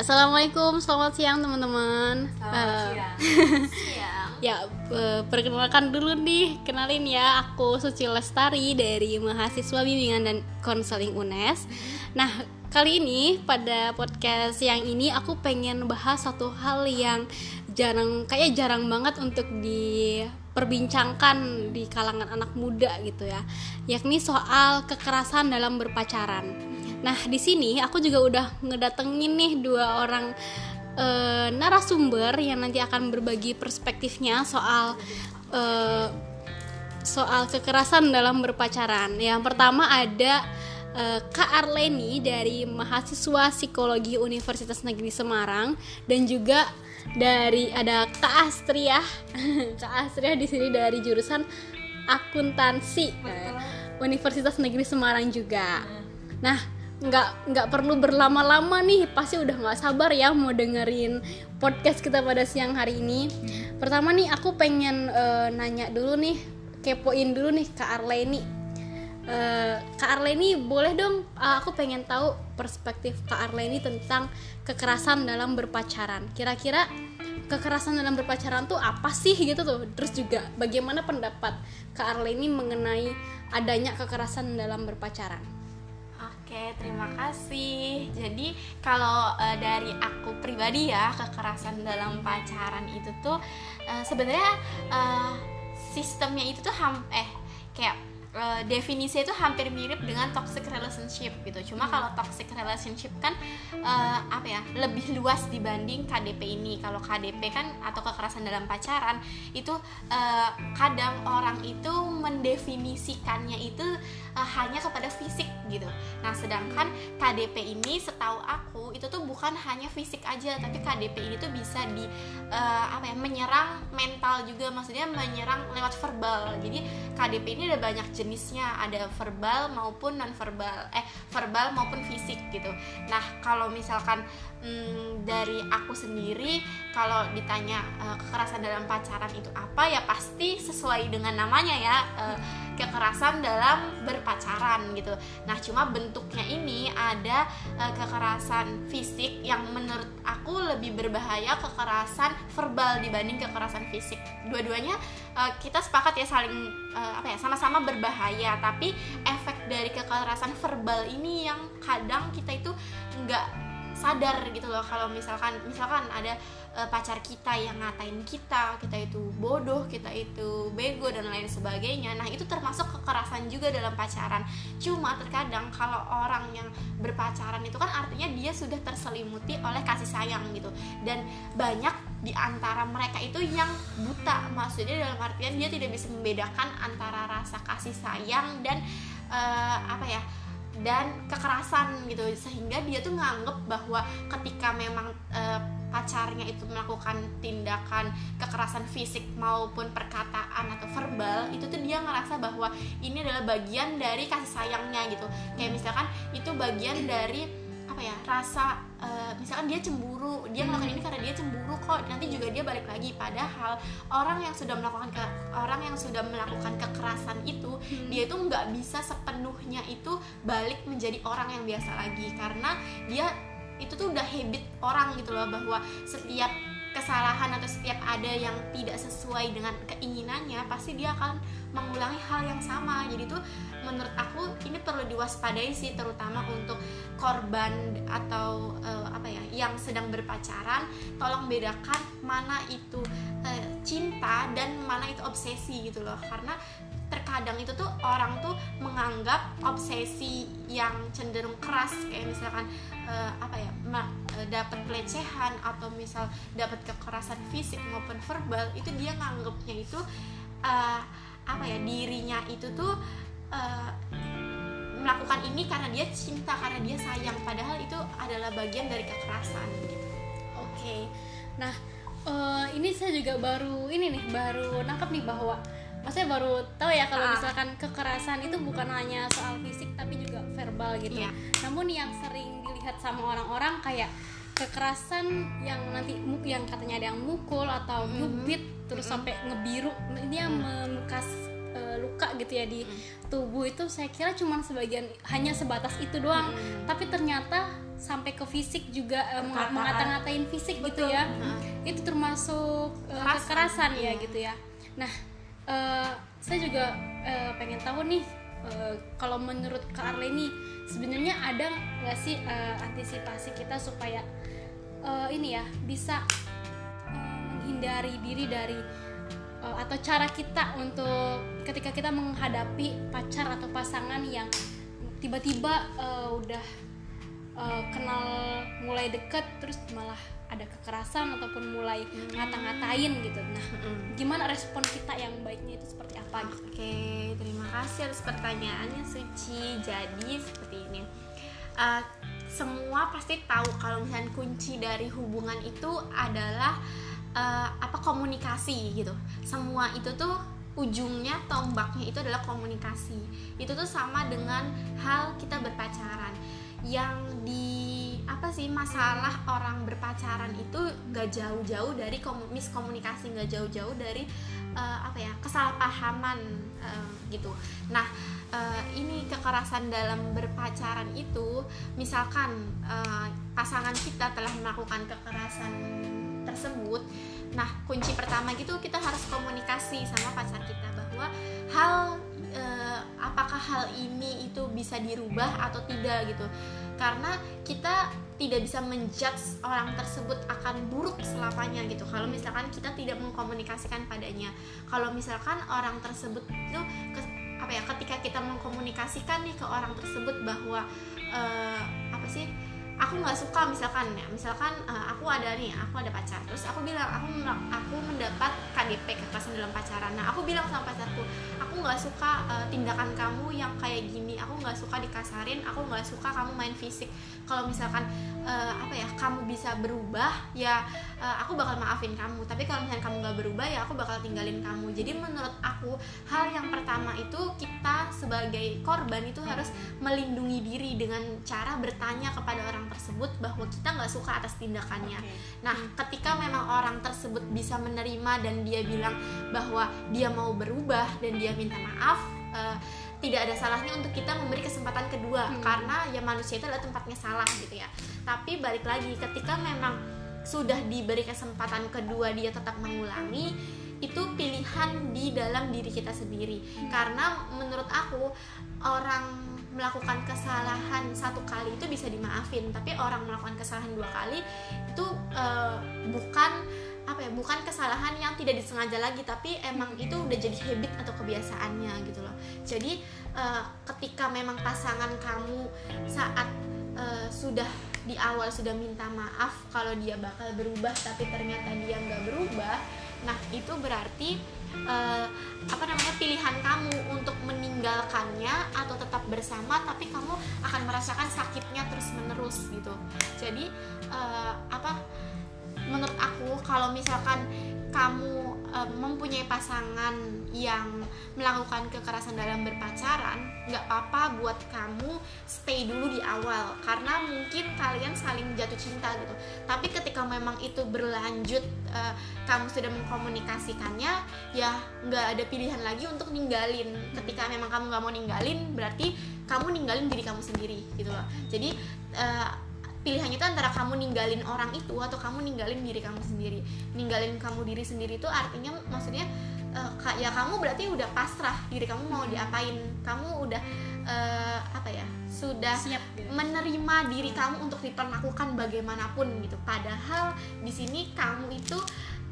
Assalamualaikum, selamat siang teman-teman. Selamat siang. siang. ya, eh, perkenalkan dulu nih, kenalin ya, aku Suci Lestari dari mahasiswa bimbingan dan konseling UNES. Nah, kali ini pada podcast yang ini aku pengen bahas satu hal yang jarang, kayak jarang banget untuk diperbincangkan di kalangan anak muda gitu ya, yakni soal kekerasan dalam berpacaran. Nah, di sini aku juga udah ngedatengin nih dua orang eh, narasumber yang nanti akan berbagi perspektifnya soal eh, soal kekerasan dalam berpacaran. Yang pertama ada eh, Kak Arleni dari mahasiswa psikologi Universitas Negeri Semarang dan juga dari ada Kak Astria. Kak Astria di sini dari jurusan akuntansi Universitas Negeri Semarang juga. Nah, nggak nggak perlu berlama-lama nih, pasti udah nggak sabar ya mau dengerin podcast kita pada siang hari ini. Pertama nih, aku pengen eh, nanya dulu nih, kepoin dulu nih Kak Arleni. Eh, Kak Arleni boleh dong, eh, aku pengen tahu perspektif Kak Arleni tentang kekerasan dalam berpacaran. Kira-kira kekerasan dalam berpacaran tuh apa sih gitu tuh? Terus juga bagaimana pendapat Kak Arleni mengenai adanya kekerasan dalam berpacaran? Oke, terima kasih. Jadi kalau eh, dari aku pribadi ya, kekerasan dalam pacaran itu tuh eh, sebenarnya eh, sistemnya itu tuh ham eh kayak eh, definisinya itu hampir mirip dengan toxic relationship gitu. Cuma kalau toxic relationship kan eh, apa ya lebih luas dibanding KDP ini. Kalau KDP kan atau kekerasan dalam pacaran itu eh, kadang orang itu mendefinisikannya itu eh, hanya kepada fisik gitu. Nah, sedangkan KDP ini setahu aku itu tuh bukan hanya fisik aja, tapi KDP ini tuh bisa di eh, apa ya menyerang mental juga, maksudnya menyerang lewat verbal. Jadi KDP ini ada banyak jenisnya, ada verbal maupun non verbal, eh verbal maupun fisik gitu. Nah, kalau misalkan hmm, dari aku sendiri, kalau ditanya eh, kekerasan dalam pacaran itu apa, ya pasti sesuai dengan namanya ya. eh, kekerasan dalam berpacaran gitu. Nah, cuma bentuknya ini ada eh, kekerasan fisik yang menurut aku lebih berbahaya kekerasan verbal dibanding kekerasan fisik. Dua-duanya eh, kita sepakat ya saling eh, apa ya sama-sama berbahaya, tapi efek dari kekerasan verbal ini yang kadang kita itu nggak sadar gitu loh kalau misalkan misalkan ada eh, pacar kita yang ngatain kita kita itu bodoh kita itu bego dan lain sebagainya. Nah itu termasuk kekerasan juga dalam pacaran. Cuma terkadang kalau orang yang berpacaran itu kan artinya dia sudah terselimuti oleh kasih sayang gitu. Dan banyak di antara mereka itu yang buta. Maksudnya dalam artian dia tidak bisa membedakan antara rasa kasih sayang dan eh, apa ya dan kekerasan gitu. Sehingga dia tuh nganggep bahwa ketika memang eh, pacarnya itu melakukan tindakan kekerasan fisik maupun perkataan atau verbal itu tuh dia ngerasa bahwa ini adalah bagian dari kasih sayangnya gitu. Kayak misalkan itu bagian dari apa ya rasa eh, misalkan dia cemburu dia melakukan ini karena dia cemburu kok nanti juga dia balik lagi. Padahal orang yang sudah melakukan ke, orang yang sudah melakukan kekerasan itu dia itu nggak bisa sepenuhnya itu balik menjadi orang yang biasa lagi. Karena dia itu tuh udah habit orang gitu loh bahwa setiap kesalahan atau setiap ada yang tidak sesuai dengan keinginannya pasti dia akan mengulangi hal yang sama. Jadi tuh menurut aku ini perlu diwaspadai sih terutama untuk korban atau eh, apa ya yang sedang berpacaran. Tolong bedakan mana itu eh, cinta dan mana itu obsesi gitu loh. Karena terkadang itu tuh orang tuh menganggap obsesi yang cenderung keras kayak misalkan eh, apa ya eh, dapat pelecehan atau misal dapat kekerasan fisik maupun verbal itu dia nganggapnya itu eh, apa ya dirinya itu tuh eh, melakukan ini karena dia cinta karena dia sayang padahal itu adalah bagian dari kekerasan gitu. Oke, nah eh, ini saya juga baru ini nih baru nangkap nih bahwa maksudnya baru tahu ya kalau Ah. misalkan kekerasan itu bukan hanya soal fisik tapi juga verbal gitu. Iya. Namun yang sering dilihat sama orang-orang kayak kekerasan yang nanti yang katanya ada yang mukul atau Mhm. nyubit terus Mhm. sampai ngebiru ini yang membekas eh, luka gitu ya di tubuh itu saya kira cuma sebagian hanya sebatas itu doang. Tapi ternyata sampai ke fisik juga eh, mengata-ngatain fisik gitu ya. Itu termasuk eh, Kekerasan. kekerasan ya Iya. gitu ya. Nah eh, saya juga eh, pengen tahu nih eh, kalau menurut Kak Arleni sebenarnya ada nggak sih eh, antisipasi kita supaya eh, ini ya bisa menghindari diri dari eh, atau cara kita untuk ketika kita menghadapi pacar atau pasangan yang tiba-tiba eh, udah eh, kenal mulai deket terus malah ada kekerasan ataupun mulai ngata-ngatain gitu. Nah gimana respon kita yang baiknya itu seperti apa gitu? Oke, terima kasih atas pertanyaannya Suci. Jadi seperti ini, Eh, semua pasti tahu kalau misalnya kunci dari hubungan itu adalah eh, apa komunikasi gitu. Semua itu tuh ujungnya tombaknya itu adalah komunikasi. Itu tuh sama dengan hal kita berpacaran. Yang di apa sih masalah orang berpacaran itu gak jauh-jauh dari komu- miskomunikasi, gak jauh-jauh dari eh, apa ya kesalahpahaman eh, gitu. Nah eh, ini kekerasan dalam berpacaran itu, misalkan eh, pasangan kita telah melakukan kekerasan tersebut, nah kunci pertama gitu kita harus komunikasi sama pacar kita bahwa hal eh, apakah hal ini itu bisa dirubah atau tidak gitu, karena kita tidak bisa menjudge orang tersebut akan buruk selamanya gitu. Kalau misalkan kita tidak mengkomunikasikan padanya. Kalau misalkan orang tersebut itu ke- apa ya ketika kita mengkomunikasikan nih ke orang tersebut bahwa eh, apa sih aku nggak suka misalkan ya misalkan eh, aku ada nih aku ada pacar. Terus aku bilang aku aku mendapat KDP kekerasan dalam pacaran. Nah aku bilang sama pacarku aku nggak suka eh, tindakan kamu yang kayak gini. Aku nggak suka dikasarin aku nggak suka kamu main fisik. Kalau misalkan eh, apa ya kamu bisa berubah ya eh, aku bakal maafin kamu. Tapi kalau misalnya kamu nggak berubah ya aku bakal tinggalin kamu. Jadi menurut aku hal yang pertama itu kita sebagai korban itu harus melindungi diri dengan cara bertanya kepada orang tersebut bahwa kita nggak suka atas tindakannya. Nah, ketika memang orang tersebut bisa menerima dan dia bilang bahwa dia mau berubah dan dia minta maaf, eh, tidak ada salahnya untuk kita memberi kesempatan kedua Hmm. karena ya manusia itu adalah tempatnya salah gitu ya. Tapi balik lagi ketika memang sudah diberi kesempatan kedua dia tetap mengulangi itu pilihan di dalam diri kita sendiri karena menurut aku orang melakukan kesalahan satu kali itu bisa dimaafin tapi orang melakukan kesalahan dua kali itu eh, bukan bukan kesalahan yang tidak disengaja lagi tapi emang itu udah jadi habit atau kebiasaannya gitu loh. Jadi eh, ketika memang pasangan kamu saat eh, sudah di awal sudah minta maaf kalau dia bakal berubah tapi ternyata dia nggak berubah nah itu berarti eh, apa namanya pilihan kamu untuk meninggalkannya atau tetap bersama tapi kamu akan merasakan sakitnya terus menerus gitu. Jadi eh, apa menurut aku kalau misalkan kamu eh, mempunyai pasangan yang melakukan kekerasan dalam berpacaran nggak apa-apa buat kamu stay dulu di awal. Karena mungkin kalian saling jatuh cinta gitu. Tapi ketika memang itu berlanjut eh, kamu sudah mengkomunikasikannya ya nggak ada pilihan lagi untuk ninggalin. Ketika memang kamu nggak mau ninggalin berarti kamu ninggalin diri kamu sendiri gitu loh. Jadi eh, pilihannya itu antara kamu ninggalin orang itu atau kamu ninggalin diri kamu sendiri. Ninggalin kamu diri sendiri itu artinya maksudnya ka- ya kamu berarti udah pasrah diri kamu mau diapain. Kamu udah eh, apa ya sudah siap gitu. menerima diri kamu untuk diperlakukan bagaimanapun gitu. Padahal di sini kamu itu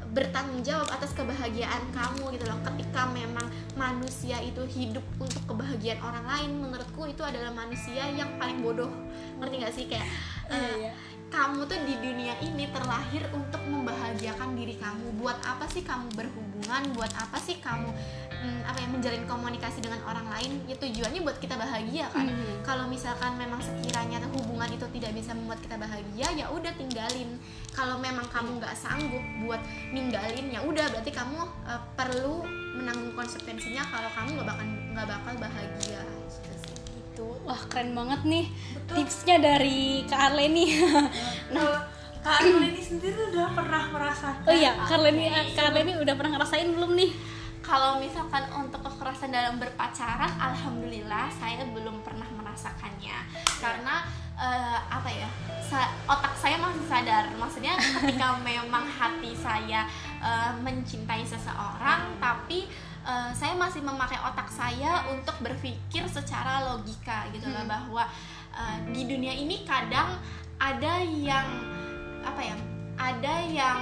bertanggung jawab atas kebahagiaan kamu gitu loh. Ketika memang manusia itu hidup untuk kebahagiaan orang lain menurutku itu adalah manusia yang paling bodoh. Ngerti gak sih? Kayak iya. kamu tuh di dunia ini terlahir untuk membahagiakan diri kamu. Buat apa sih kamu berhubungan? Buat apa sih kamu mm, apa ya menjalin komunikasi dengan orang lain ya tujuannya buat kita bahagia kan. Mhm. kalau misalkan memang sekiranya hubungan itu tidak bisa membuat kita bahagia ya udah tinggalin. Kalau memang kamu nggak sanggup buat ninggalin ya udah berarti kamu eh, perlu menanggung konsekuensinya kalau kamu nggak bakal nggak bakal bahagia. Gitu. Gitu. wah keren banget nih tipsnya dari Kak Arleni. Kalau Kak Arul ini sendiri udah pernah merasakan oh iya Kak Arleni Kak Arleni udah pernah ngerasain belum nih kalau misalkan untuk kekerasan dalam berpacaran alhamdulillah saya belum pernah merasakannya. Karena eh, apa ya sa- otak saya masih sadar. Maksudnya ketika memang hati saya eh, mencintai seseorang tapi eh, saya masih memakai otak saya untuk berpikir secara logika gitu loh bahwa eh, di dunia ini kadang ada yang apa ya ada yang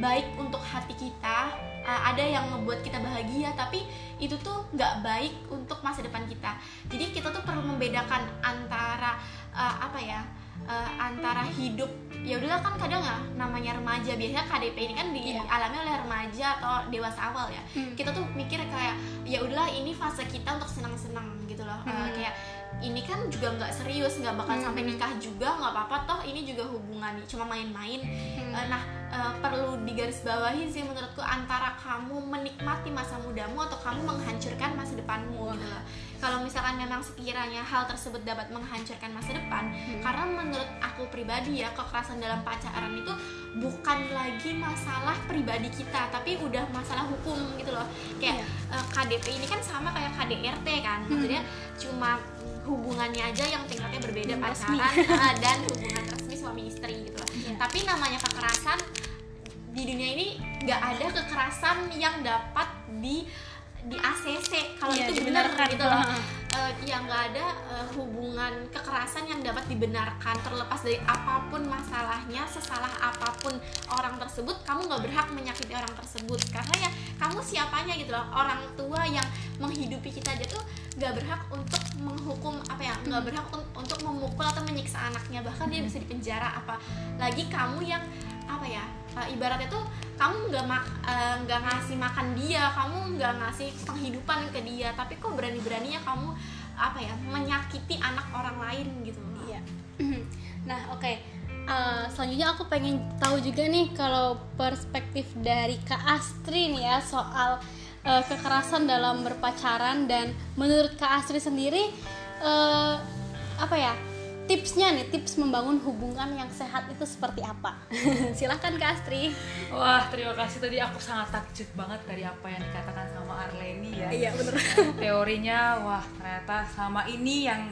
baik untuk hati kita uh, ada yang membuat kita bahagia tapi itu tuh nggak baik untuk masa depan kita jadi kita tuh perlu membedakan antara uh, apa ya uh, antara hidup ya udahlah kan kadang ya namanya remaja biasanya KDP ini kan Iya. dialami oleh remaja atau dewasa awal ya Hmm. kita tuh mikir kayak ya udahlah ini fase kita untuk senang-senang gitu loh Uh, Hmm. kayak ini kan juga nggak serius nggak bakal Hmm. sampai nikah juga nggak apa-apa toh ini juga hubungan cuma main-main Hmm. Eh, nah eh, perlu digarisbawahi sih menurutku antara kamu menikmati masa mudamu atau kamu menghancurkan masa depanmu gitu loh kalau misalkan memang sekiranya hal tersebut dapat menghancurkan masa depan Hmm. karena menurut aku pribadi ya kekerasan dalam pacaran itu bukan lagi masalah pribadi kita tapi udah masalah hukum gitu loh kayak eh, KDP ini kan sama kayak KDRT kan maksudnya cuma hubungannya aja yang tingkatnya berbeda Hmm, resmi. pacaran eh, dan hubungan resmi suami istri gitu loh Iya. tapi namanya kekerasan di dunia ini nggak ada kekerasan yang dapat di di ACC kalau Iya, itu benar dibenarkan. gitu loh Heeh. Eh, ya nggak ada eh, hubungan kekerasan yang dapat dibenarkan terlepas dari apa pun masalahnya sesalah apa pun orang tersebut kamu nggak berhak menyakiti orang tersebut karena ya kamu siapanya gitu loh orang tua yang menghidupi kita aja tuh nggak berhak untuk menghukum apa ya nggak berhak un- untuk memukul atau menyiksa anaknya bahkan dia bisa dipenjara apa lagi kamu yang apa ya eh, ibaratnya tuh kamu nggak eh, nggak ngasih makan dia kamu nggak ngasih penghidupan ke dia tapi kok berani beraninya kamu apa ya menyakiti anak orang lain gitu Iya. Nah, oke. Eh, selanjutnya aku pengen tahu juga nih kalau perspektif dari Kak Astri nih ya soal eh, kekerasan dalam berpacaran dan menurut Kak Astri sendiri eh, apa ya? Tipsnya nih, tips membangun hubungan yang sehat itu seperti apa? Silahkan Kak Astri. Wah, terima kasih tadi aku sangat takjub banget dari apa yang dikatakan sama Arleni ya. Iya, bener. Teorinya, wah ternyata sama ini yang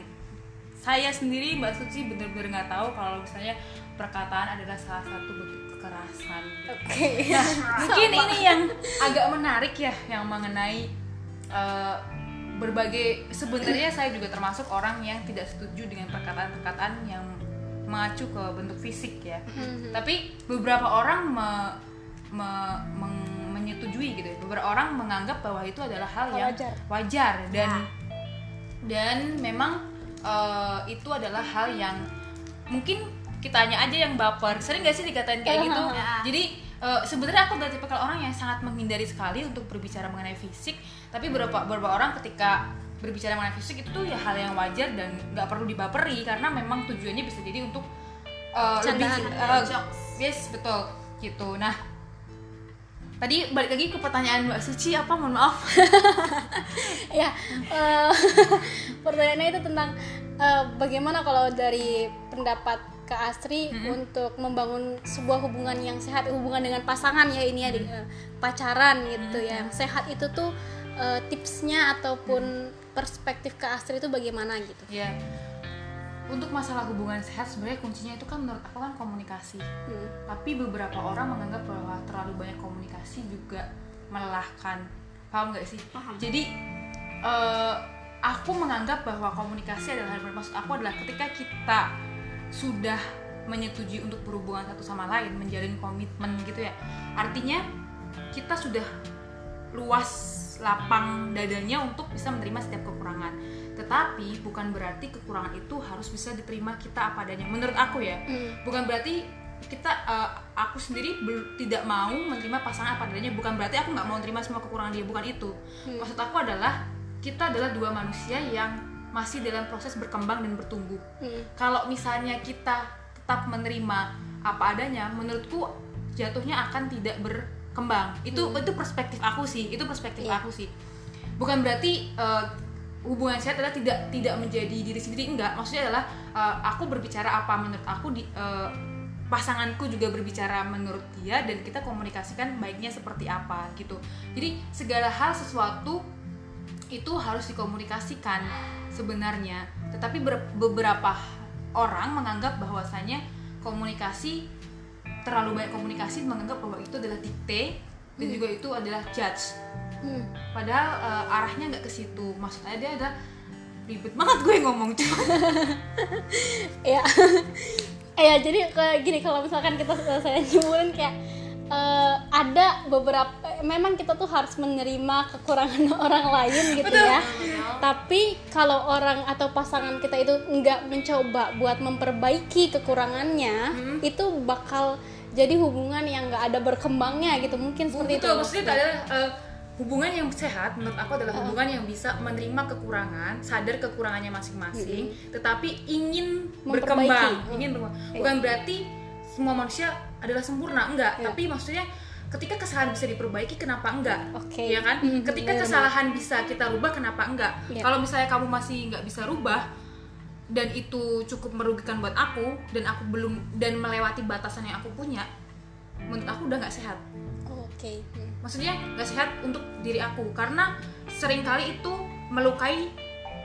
saya sendiri Mbak Suci bener-bener nggak tahu kalau misalnya perkataan adalah salah satu bentuk kekerasan. Oke. Mungkin ini yang agak menarik ya yang mengenai eh, berbagai sebenarnya saya juga termasuk orang yang tidak setuju dengan perkataan-perkataan yang mengacu ke bentuk fisik ya. Mhm. Tapi beberapa orang me- me- meng- menyetujui gitu ya. Beberapa orang menganggap bahwa itu adalah hal yang Wajar. wajar dan Ya. dan memang eh, itu adalah hal yang mungkin kitanya aja yang baper. Sering gak sih dikatain kayak gitu? Ya. Jadi eh, sebenarnya aku adalah tipikal orang yang sangat menghindari sekali untuk berbicara mengenai fisik. Tapi beberapa beberapa orang ketika berbicara mengenai fisik itu tuh ya hal yang wajar dan nggak perlu dibaperi karena memang tujuannya bisa jadi untuk eh, lebih eh, jokes. yes betul gitu. Nah tadi balik lagi ke pertanyaan Mbak Suci apa mohon maaf ya eh, pertanyaannya itu tentang eh, bagaimana kalau dari pendapat Kak Astri untuk membangun sebuah hubungan yang sehat hubungan dengan pasangan ya ini ya di- eh, pacaran gitu ya yang sehat itu tuh eh, tipsnya ataupun perspektif Kak Astri itu bagaimana gitu Ya, untuk masalah hubungan sehat sebenarnya kuncinya itu kan menurut aku kan komunikasi. Hmm. Tapi beberapa orang menganggap bahwa terlalu banyak komunikasi juga melelahkan. Paham nggak sih? Paham. Jadi eh, aku menganggap bahwa komunikasi adalah bermaksud aku adalah ketika kita sudah menyetujui untuk berhubungan satu sama lain, menjalin komitmen gitu ya. Artinya kita sudah luas lapang dadanya untuk bisa menerima setiap kekurangan. Tetapi bukan berarti kekurangan itu harus bisa diterima kita apa adanya. Menurut aku ya, Hmm. bukan berarti kita eh, aku sendiri tidak mau menerima pasangan apa adanya. Bukan berarti aku nggak mau menerima semua kekurangan dia. Bukan itu. Maksud aku adalah kita adalah dua manusia yang masih dalam proses berkembang dan bertumbuh. Hmm. Kalau misalnya kita tetap menerima apa adanya, menurutku jatuhnya akan tidak berkembang. Itu itu perspektif aku sih. Itu perspektif Iya. aku sih. Bukan berarti eh, hubungan saya adalah tidak tidak menjadi diri sendiri enggak. Maksudnya adalah eh, aku berbicara apa menurut aku di eh, pasanganku juga berbicara menurut dia dan kita komunikasikan baiknya seperti apa gitu. Jadi segala hal sesuatu itu harus dikomunikasikan sebenarnya. Tetapi ber- beberapa orang menganggap bahwasanya komunikasi terlalu banyak komunikasi menganggap bahwa itu adalah dikte dan juga itu adalah judge. Hmm. padahal eh, arahnya nggak ke situ. Maksudnya dia ada ribet banget gue ngomong cuma ya ya jadi kayak gini kalau misalkan kita saya nyimpulin kayak eh, ada beberapa memang kita tuh harus menerima kekurangan orang lain gitu Betul. ya tapi kalau orang atau pasangan kita itu nggak mencoba buat memperbaiki kekurangannya Hmm. itu bakal jadi hubungan yang nggak ada berkembangnya gitu mungkin seperti betul itu maksudnya adalah eh, hubungan yang sehat menurut aku adalah hubungan yang bisa menerima kekurangan sadar kekurangannya masing-masing tetapi ingin Memperbaiki. berkembang Hmm. ingin berkembang bukan berarti semua manusia adalah sempurna enggak Iya. tapi maksudnya ketika kesalahan bisa diperbaiki kenapa enggak Oke. ya kan Hmm, ketika kesalahan bisa kita rubah kenapa enggak Iya. kalau misalnya kamu masih nggak bisa rubah dan itu cukup merugikan buat aku dan aku belum dan melewati batasan yang aku punya menurut aku udah nggak sehat oke Hmm. maksudnya nggak sehat untuk diri aku karena sering kali itu melukai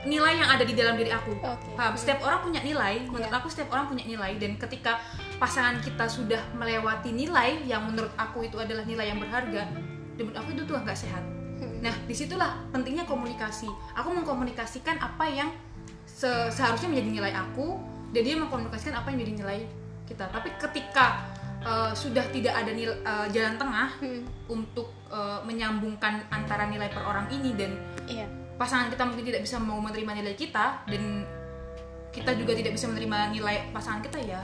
nilai yang ada di dalam diri aku paham setiap orang punya nilai menurut Iya. aku setiap orang punya nilai dan ketika pasangan kita sudah melewati nilai yang menurut aku itu adalah nilai yang berharga dan menurut aku itu tuh nggak sehat. Nah di situlah pentingnya komunikasi. Aku mengkomunikasikan apa yang se- seharusnya menjadi nilai aku dan dia mengkomunikasikan apa yang menjadi nilai kita. Tapi ketika uh, sudah tidak ada nil- uh, jalan tengah Hmm. untuk uh, menyambungkan antara nilai per orang ini dan iya. pasangan kita mungkin tidak bisa mau menerima nilai kita dan kita juga tidak bisa menerima nilai pasangan kita ya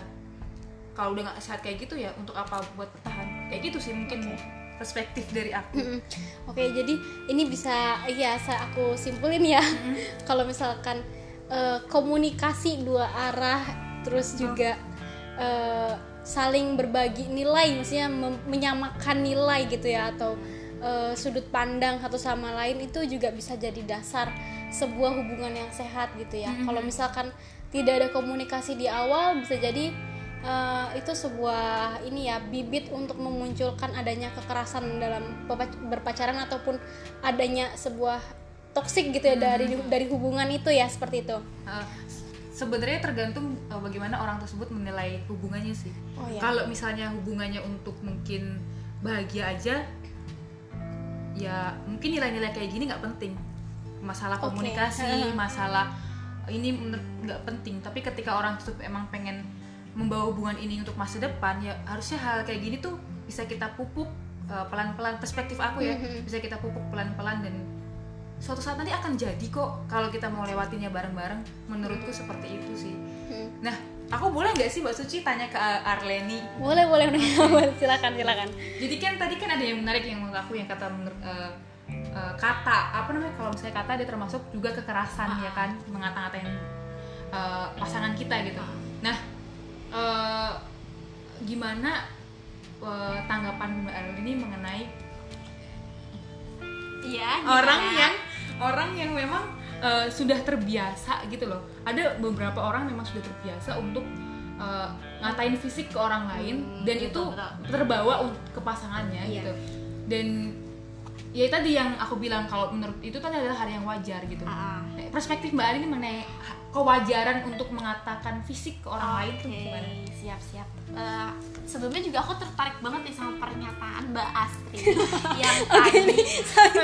kalau udah nggak sehat kayak gitu ya untuk apa buat bertahan kayak gitu sih mungkin perspektif dari aku Mm-mm. Oke, jadi ini bisa ya saya aku simpulin ya. Kalau misalkan eh, komunikasi dua arah terus juga eh, saling berbagi nilai maksudnya menyamakan nilai gitu ya atau eh, sudut pandang satu sama lain itu juga bisa jadi dasar sebuah hubungan yang sehat gitu ya. Kalau misalkan tidak ada komunikasi di awal bisa jadi eh, itu sebuah ini ya bibit untuk memunculkan adanya kekerasan dalam berpacaran ataupun adanya sebuah toksik gitu ya dari dari hubungan itu ya seperti itu. Uh, sebenarnya tergantung uh, bagaimana orang tersebut menilai hubungannya sih Oh ya. kalau misalnya hubungannya untuk mungkin bahagia aja ya mungkin nilai-nilai kayak gini nggak penting masalah komunikasi Heeh. masalah ini nggak penting tapi ketika orang tersebut emang pengen membawa hubungan ini untuk masa depan ya harusnya hal kayak gini tuh bisa kita pupuk uh, pelan-pelan perspektif aku ya Mhm. bisa kita pupuk pelan-pelan dan suatu saat nanti akan jadi kok kalau kita mau lewatinnya bareng-bareng menurutku seperti itu sih. Hmm. nah aku boleh nggak sih mbak Suci tanya ke Arleni? Boleh boleh silakan silakan. jadi kan tadi kan ada yang menarik yang menurut aku yang kata menurut eh, eh, kata apa namanya kalau misalnya kata dia termasuk juga kekerasan ya kan? Mengata-ngatain eh, pasangan kita gitu. Nah eh, gimana eh, tanggapan mbak Arleni mengenai Iya, orang yang orang yang memang eh, sudah terbiasa gitu loh ada beberapa orang memang sudah terbiasa untuk eh, ngatain fisik ke orang lain Hmm, dan betul, itu betul. terbawa ke pasangannya Iya. gitu dan ya tadi yang aku bilang kalau menurut itu kan adalah hal yang wajar gitu Nah, perspektif mbak Ali ini mengenai kewajaran untuk mengatakan fisik ke orang lain tuh gimana siap siap. Eh, sebelumnya juga aku tertarik banget nih sama pernyataan Mbak Astrid yang tadi.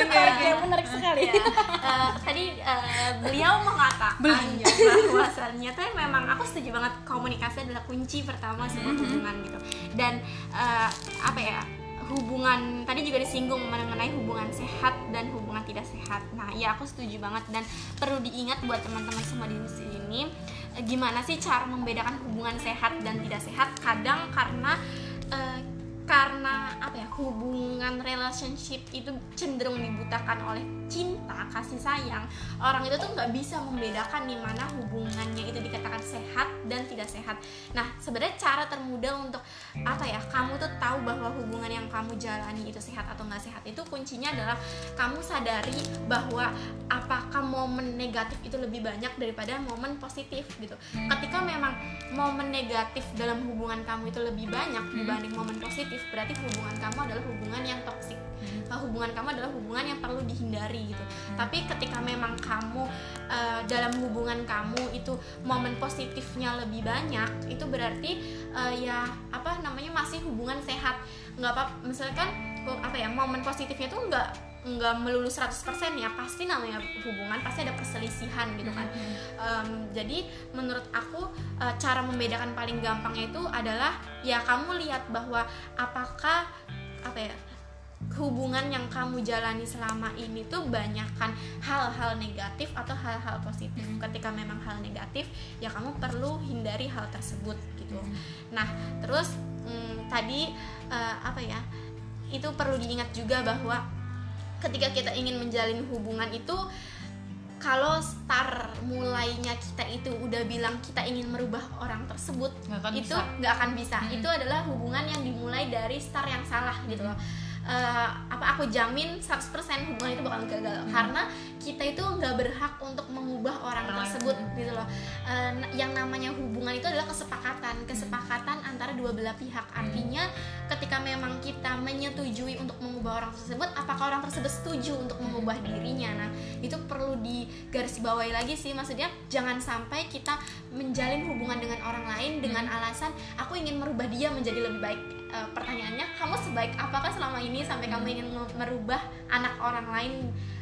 Oke, menarik sekali. Ya, eh, tadi eh, beliau mengatakan ya, bahwasannya tuh memang aku setuju banget komunikasi adalah kunci pertama sebuah hubungan gitu. Dan eh, apa ya? Hubungan tadi juga disinggung mengenai hubungan sehat dan hubungan tidak sehat. Nah, ya aku setuju banget dan perlu diingat buat teman-teman semua di sini eh, gimana sih cara membedakan hubungan sehat dan tidak sehat? Kadang karena eh, karena apa ya hubungan relationship itu cenderung dibutakan oleh cinta kasih sayang orang itu tuh nggak bisa membedakan di mana hubungannya itu dikatakan sehat dan tidak sehat. Nah sebenarnya cara termudah untuk apa ya kamu tuh tahu bahwa hubungan yang kamu jalani itu sehat atau nggak sehat itu kuncinya adalah kamu sadari bahwa apakah momen negatif itu lebih banyak daripada momen positif gitu. Ketika memang momen negatif dalam hubungan kamu itu lebih banyak dibanding momen positif berarti hubungan kamu adalah hubungan yang toksik Nah, hubungan kamu adalah hubungan yang perlu dihindari gitu. Tapi ketika memang kamu uh, dalam hubungan kamu itu momen positifnya lebih banyak itu berarti uh, ya apa namanya masih hubungan sehat. Nggak apa misalkan apa ya momen positifnya tuh nggak nggak melulu 100% ya pasti namanya hubungan pasti ada perselisihan gitu kan. Um, jadi menurut aku uh, cara membedakan paling gampangnya itu adalah ya kamu lihat bahwa apakah apa ya hubungan yang kamu jalani selama ini tuh banyak kan hal-hal negatif atau hal-hal positif hmm. ketika memang hal negatif ya kamu perlu hindari hal tersebut gitu hmm. nah terus hmm, tadi uh, apa ya itu perlu diingat juga bahwa ketika kita ingin menjalin hubungan itu kalau start mulainya kita itu udah bilang kita ingin merubah orang tersebut gak akan itu nggak akan bisa hmm. itu adalah hubungan yang dimulai dari start yang salah gitu loh uh, apa aku jamin 100% hubungan itu bakal gagal. Hmm. karena kita itu nggak berhak untuk mengubah orang, orang tersebut hmm. gitu loh. Uh, yang namanya hubungan itu adalah kesepakatan. Kesepakatan hmm. antara dua belah pihak. Hmm. artinya ketika memang kita menyetujui untuk mengubah orang tersebut apakah orang tersebut setuju untuk mengubah dirinya? Nah itu perlu digarisbawahi lagi sih. Maksudnya jangan sampai kita menjalin hubungan dengan orang lain dengan alasan aku ingin merubah dia menjadi lebih baik uh, pertanyaannya kamu sebaik apakah selama ini sampai kamu ingin merubah anak orang lain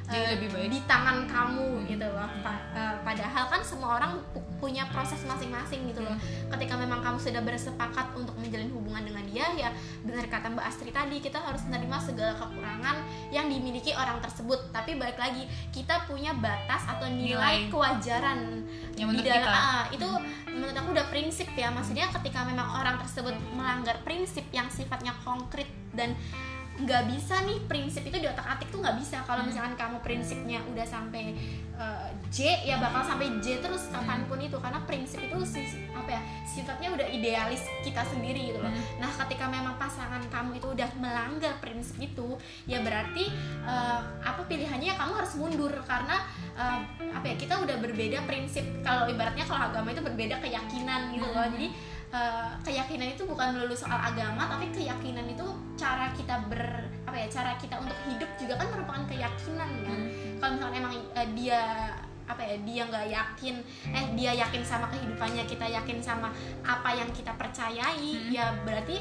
uh, lebih baik. di tangan kamu gitu loh. Pa uh, padahal kan semua orang punya proses masing-masing gitu loh. Ketika memang kamu sudah bersepakat untuk menjalin hubungan dengan dia ya benar kata Mbak Astri tadi kita harus menerima segala kekurangan yang dimiliki orang tersebut. Tapi balik lagi kita punya batas atau nilai, nilai. kewajaran yang di dalam uh, itu menurut aku udah prinsip ya. Maksudnya ketika memang orang tersebut melanggar prinsip yang sifatnya konkret dan nggak bisa nih prinsip itu di otak atik tuh nggak bisa. Kalau hmm. misalkan kamu prinsipnya udah sampai uh, J ya bakal sampai J terus hmm. kapan pun itu. Karena prinsip itu apa ya sifatnya udah idealis kita sendiri gitu loh. Hmm. nah ketika memang pasangan kamu itu udah melanggar prinsip itu ya berarti uh, apa pilihannya? Ya kamu harus mundur karena uh, apa ya kita udah berbeda prinsip. Kalau ibaratnya kalau agama itu berbeda keyakinan gitu loh. Jadi uh, keyakinan itu bukan melulu soal agama tapi keyakinan itu cara kita ber apa ya cara kita untuk hidup juga kan merupakan keyakinan kan hmm. kalau misalnya emang uh, dia apa ya dia nggak yakin eh dia yakin sama kehidupannya kita yakin sama apa yang kita percayai hmm. ya berarti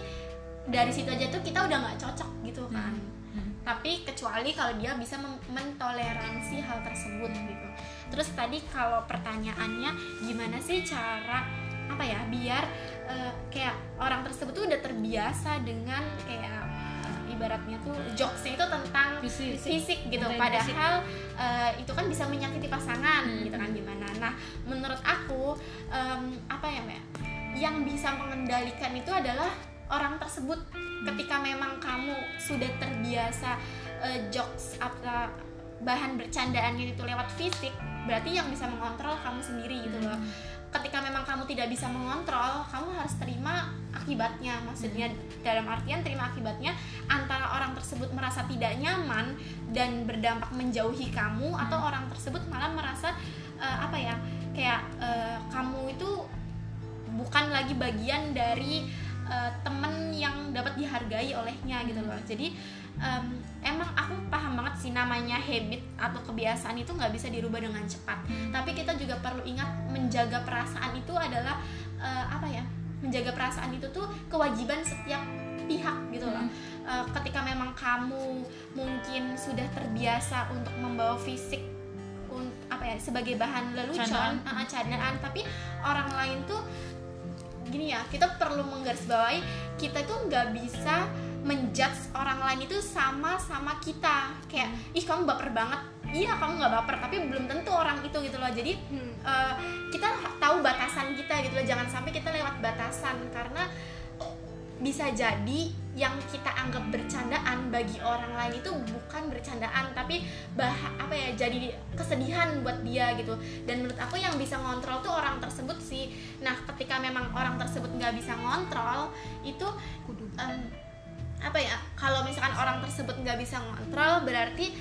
dari situ aja tuh kita udah nggak cocok gitu kan hmm. Hmm. tapi kecuali kalau dia bisa mentoleransi hal tersebut gitu terus tadi kalau pertanyaannya gimana sih cara apa ya biar uh, kayak orang tersebut tuh udah terbiasa dengan kayak uh, ibaratnya tuh jokesnya itu tentang fisik, fisik gitu. Padahal Uh, itu kan bisa menyakiti pasangan hmm. gitu kan gimana. Nah menurut aku um, apa ya mbak yang bisa mengendalikan itu adalah orang tersebut. Hmm. ketika memang kamu sudah terbiasa uh, jokes atau bahan bercandaannya itu lewat fisik berarti yang bisa mengontrol kamu sendiri gitu loh. Hmm ketika memang kamu tidak bisa mengontrol kamu harus terima akibatnya maksudnya hmm. dalam artian terima akibatnya antara orang tersebut merasa tidak nyaman dan berdampak menjauhi kamu hmm. atau orang tersebut malah merasa uh, apa ya kayak uh, kamu itu bukan lagi bagian dari uh, temen yang dapat dihargai olehnya gitu loh jadi um, emang aku paham banget sih namanya habit atau kebiasaan itu nggak bisa dirubah dengan cepat hmm. tapi kita juga perlu ingat menjaga perasaan itu adalah uh, apa ya menjaga perasaan itu tuh kewajiban setiap pihak gitu loh hmm. uh, ketika memang kamu mungkin sudah terbiasa untuk membawa fisik apa ya sebagai bahan lelucon. Uh, candaan tapi orang lain tuh gini ya kita perlu menggarisbawahi kita tuh nggak bisa menjudge orang lain itu sama sama kita. Kayak ih kamu baper banget. Iya kamu nggak baper tapi belum tentu orang itu gitu loh. Jadi hmm. uh, kita tahu batasan kita gitu loh. Jangan sampai kita lewat batasan karena bisa jadi yang kita anggap bercandaan bagi orang lain itu bukan bercandaan tapi bah apa ya jadi kesedihan buat dia gitu. Dan menurut aku yang bisa ngontrol tuh orang tersebut sih. Nah ketika memang orang tersebut nggak bisa ngontrol itu um, apa ya kalau misalkan orang tersebut nggak bisa ngontrol berarti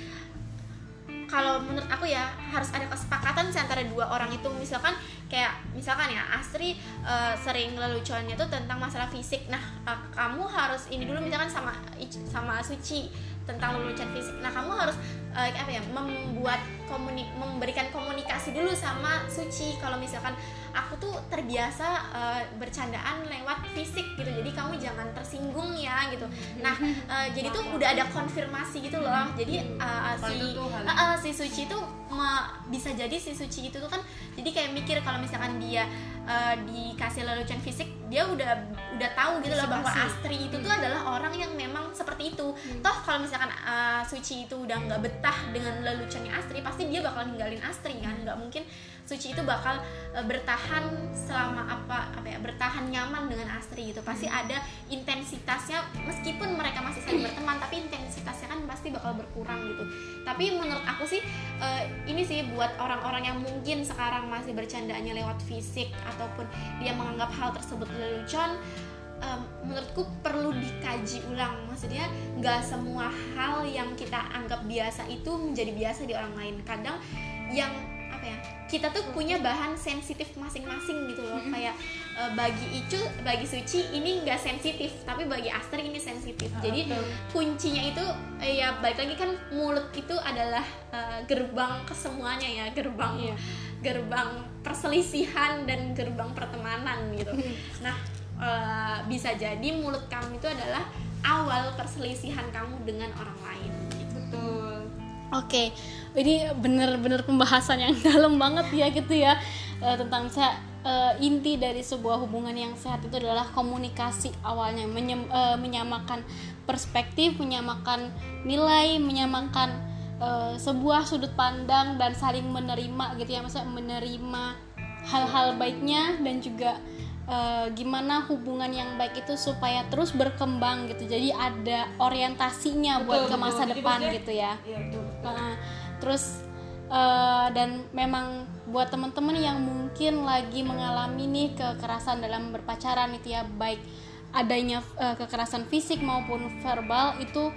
kalau menurut aku ya harus ada kesepakatan sih antara dua orang itu. Misalkan kayak misalkan ya Astri uh, sering leluconnya tuh tentang masalah fisik. Nah uh, kamu harus ini dulu misalkan sama sama Suci tentang lelucon fisik. Nah kamu harus uh, apa ya membuat komuni memberikan komunikasi dulu sama Suci. Kalau misalkan aku tuh terbiasa uh, bercandaan lewat fisik gitu. Jadi kamu jangan tersinggung ya gitu. Nah uh, jadi tuh udah ada konfirmasi gitu loh. Jadi uh, si uh, uh, si Suci tuh bisa jadi si Suci itu tuh kan jadi kayak mikir kalau misalkan dia uh, dikasih lelucon fisik dia udah udah tahu gitu loh bahwa Astri itu tuh hmm. adalah orang yang memang seperti itu hmm. toh kalau misalkan uh, Suci itu udah nggak betah dengan leluconnya Astri pasti dia bakal ninggalin Astri kan nggak mungkin Suci itu bakal uh, bertahan selama apa apa ya bertahan nyaman dengan Astri gitu pasti hmm. ada intensitasnya meskipun mereka masih saling berteman tapi intensitasnya kan pasti bakal berkurang gitu tapi menurut aku sih uh, ini sih buat orang-orang yang mungkin sekarang masih bercandanya lewat fisik ataupun dia menganggap hal tersebut lelucon um, menurutku perlu dikaji ulang. Maksudnya nggak semua hal yang kita anggap biasa itu menjadi biasa di orang lain. Kadang yang apa ya kita tuh punya bahan sensitif masing-masing gitu loh. Kayak uh, bagi Icu bagi Suci ini nggak sensitif tapi bagi Astri ini sensitif. Ah, jadi kuncinya itu uh, ya balik lagi kan mulut itu adalah uh, gerbang kesemuanya ya gerbang iya. Gerbang perselisihan dan gerbang pertemanan gitu. Nah uh, bisa jadi mulut kamu itu adalah awal perselisihan kamu dengan orang lain. Gitu. betul. Oke okay ini bener-bener pembahasan yang dalam banget ya gitu ya uh, tentang saya uh, inti dari sebuah hubungan yang sehat itu adalah komunikasi awalnya menyem, uh, menyamakan perspektif menyamakan nilai menyamakan uh, sebuah sudut pandang dan saling menerima gitu ya maksudnya menerima hal-hal baiknya dan juga uh, gimana hubungan yang baik itu supaya terus berkembang gitu jadi ada orientasinya betul, buat ke masa betul. depan gitu ya, ya betul, betul. Uh, terus uh, dan memang buat teman-teman yang mungkin lagi mengalami nih kekerasan dalam berpacaran itu ya baik adanya uh, kekerasan fisik maupun verbal itu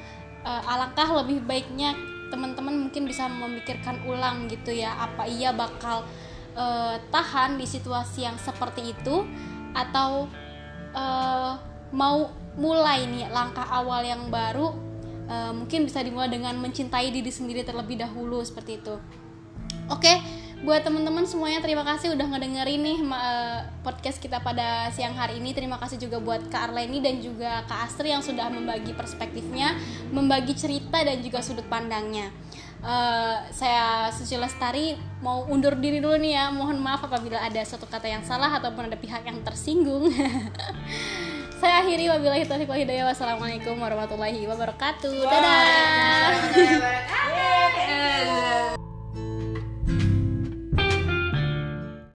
uh, alangkah lebih baiknya teman-teman mungkin bisa memikirkan ulang gitu ya apa iya bakal uh, tahan di situasi yang seperti itu atau uh, mau mulai nih langkah awal yang baru uh, mungkin bisa dimulai dengan mencintai diri sendiri terlebih dahulu seperti itu. Oke okay, buat teman-teman semuanya terima kasih udah ngedengerin nih uh, podcast kita pada siang hari ini terima kasih juga buat Kak Arleni dan juga Kak Astri yang sudah membagi perspektifnya membagi cerita dan juga sudut pandangnya Uh, saya Suci Lestari mau undur diri dulu nih ya mohon maaf apabila ada satu kata yang salah ataupun ada pihak yang tersinggung Saya akhiri wabillahi taufiq wal hidayah. Wassalamualaikum warahmatullahi wabarakatuh. Dadah.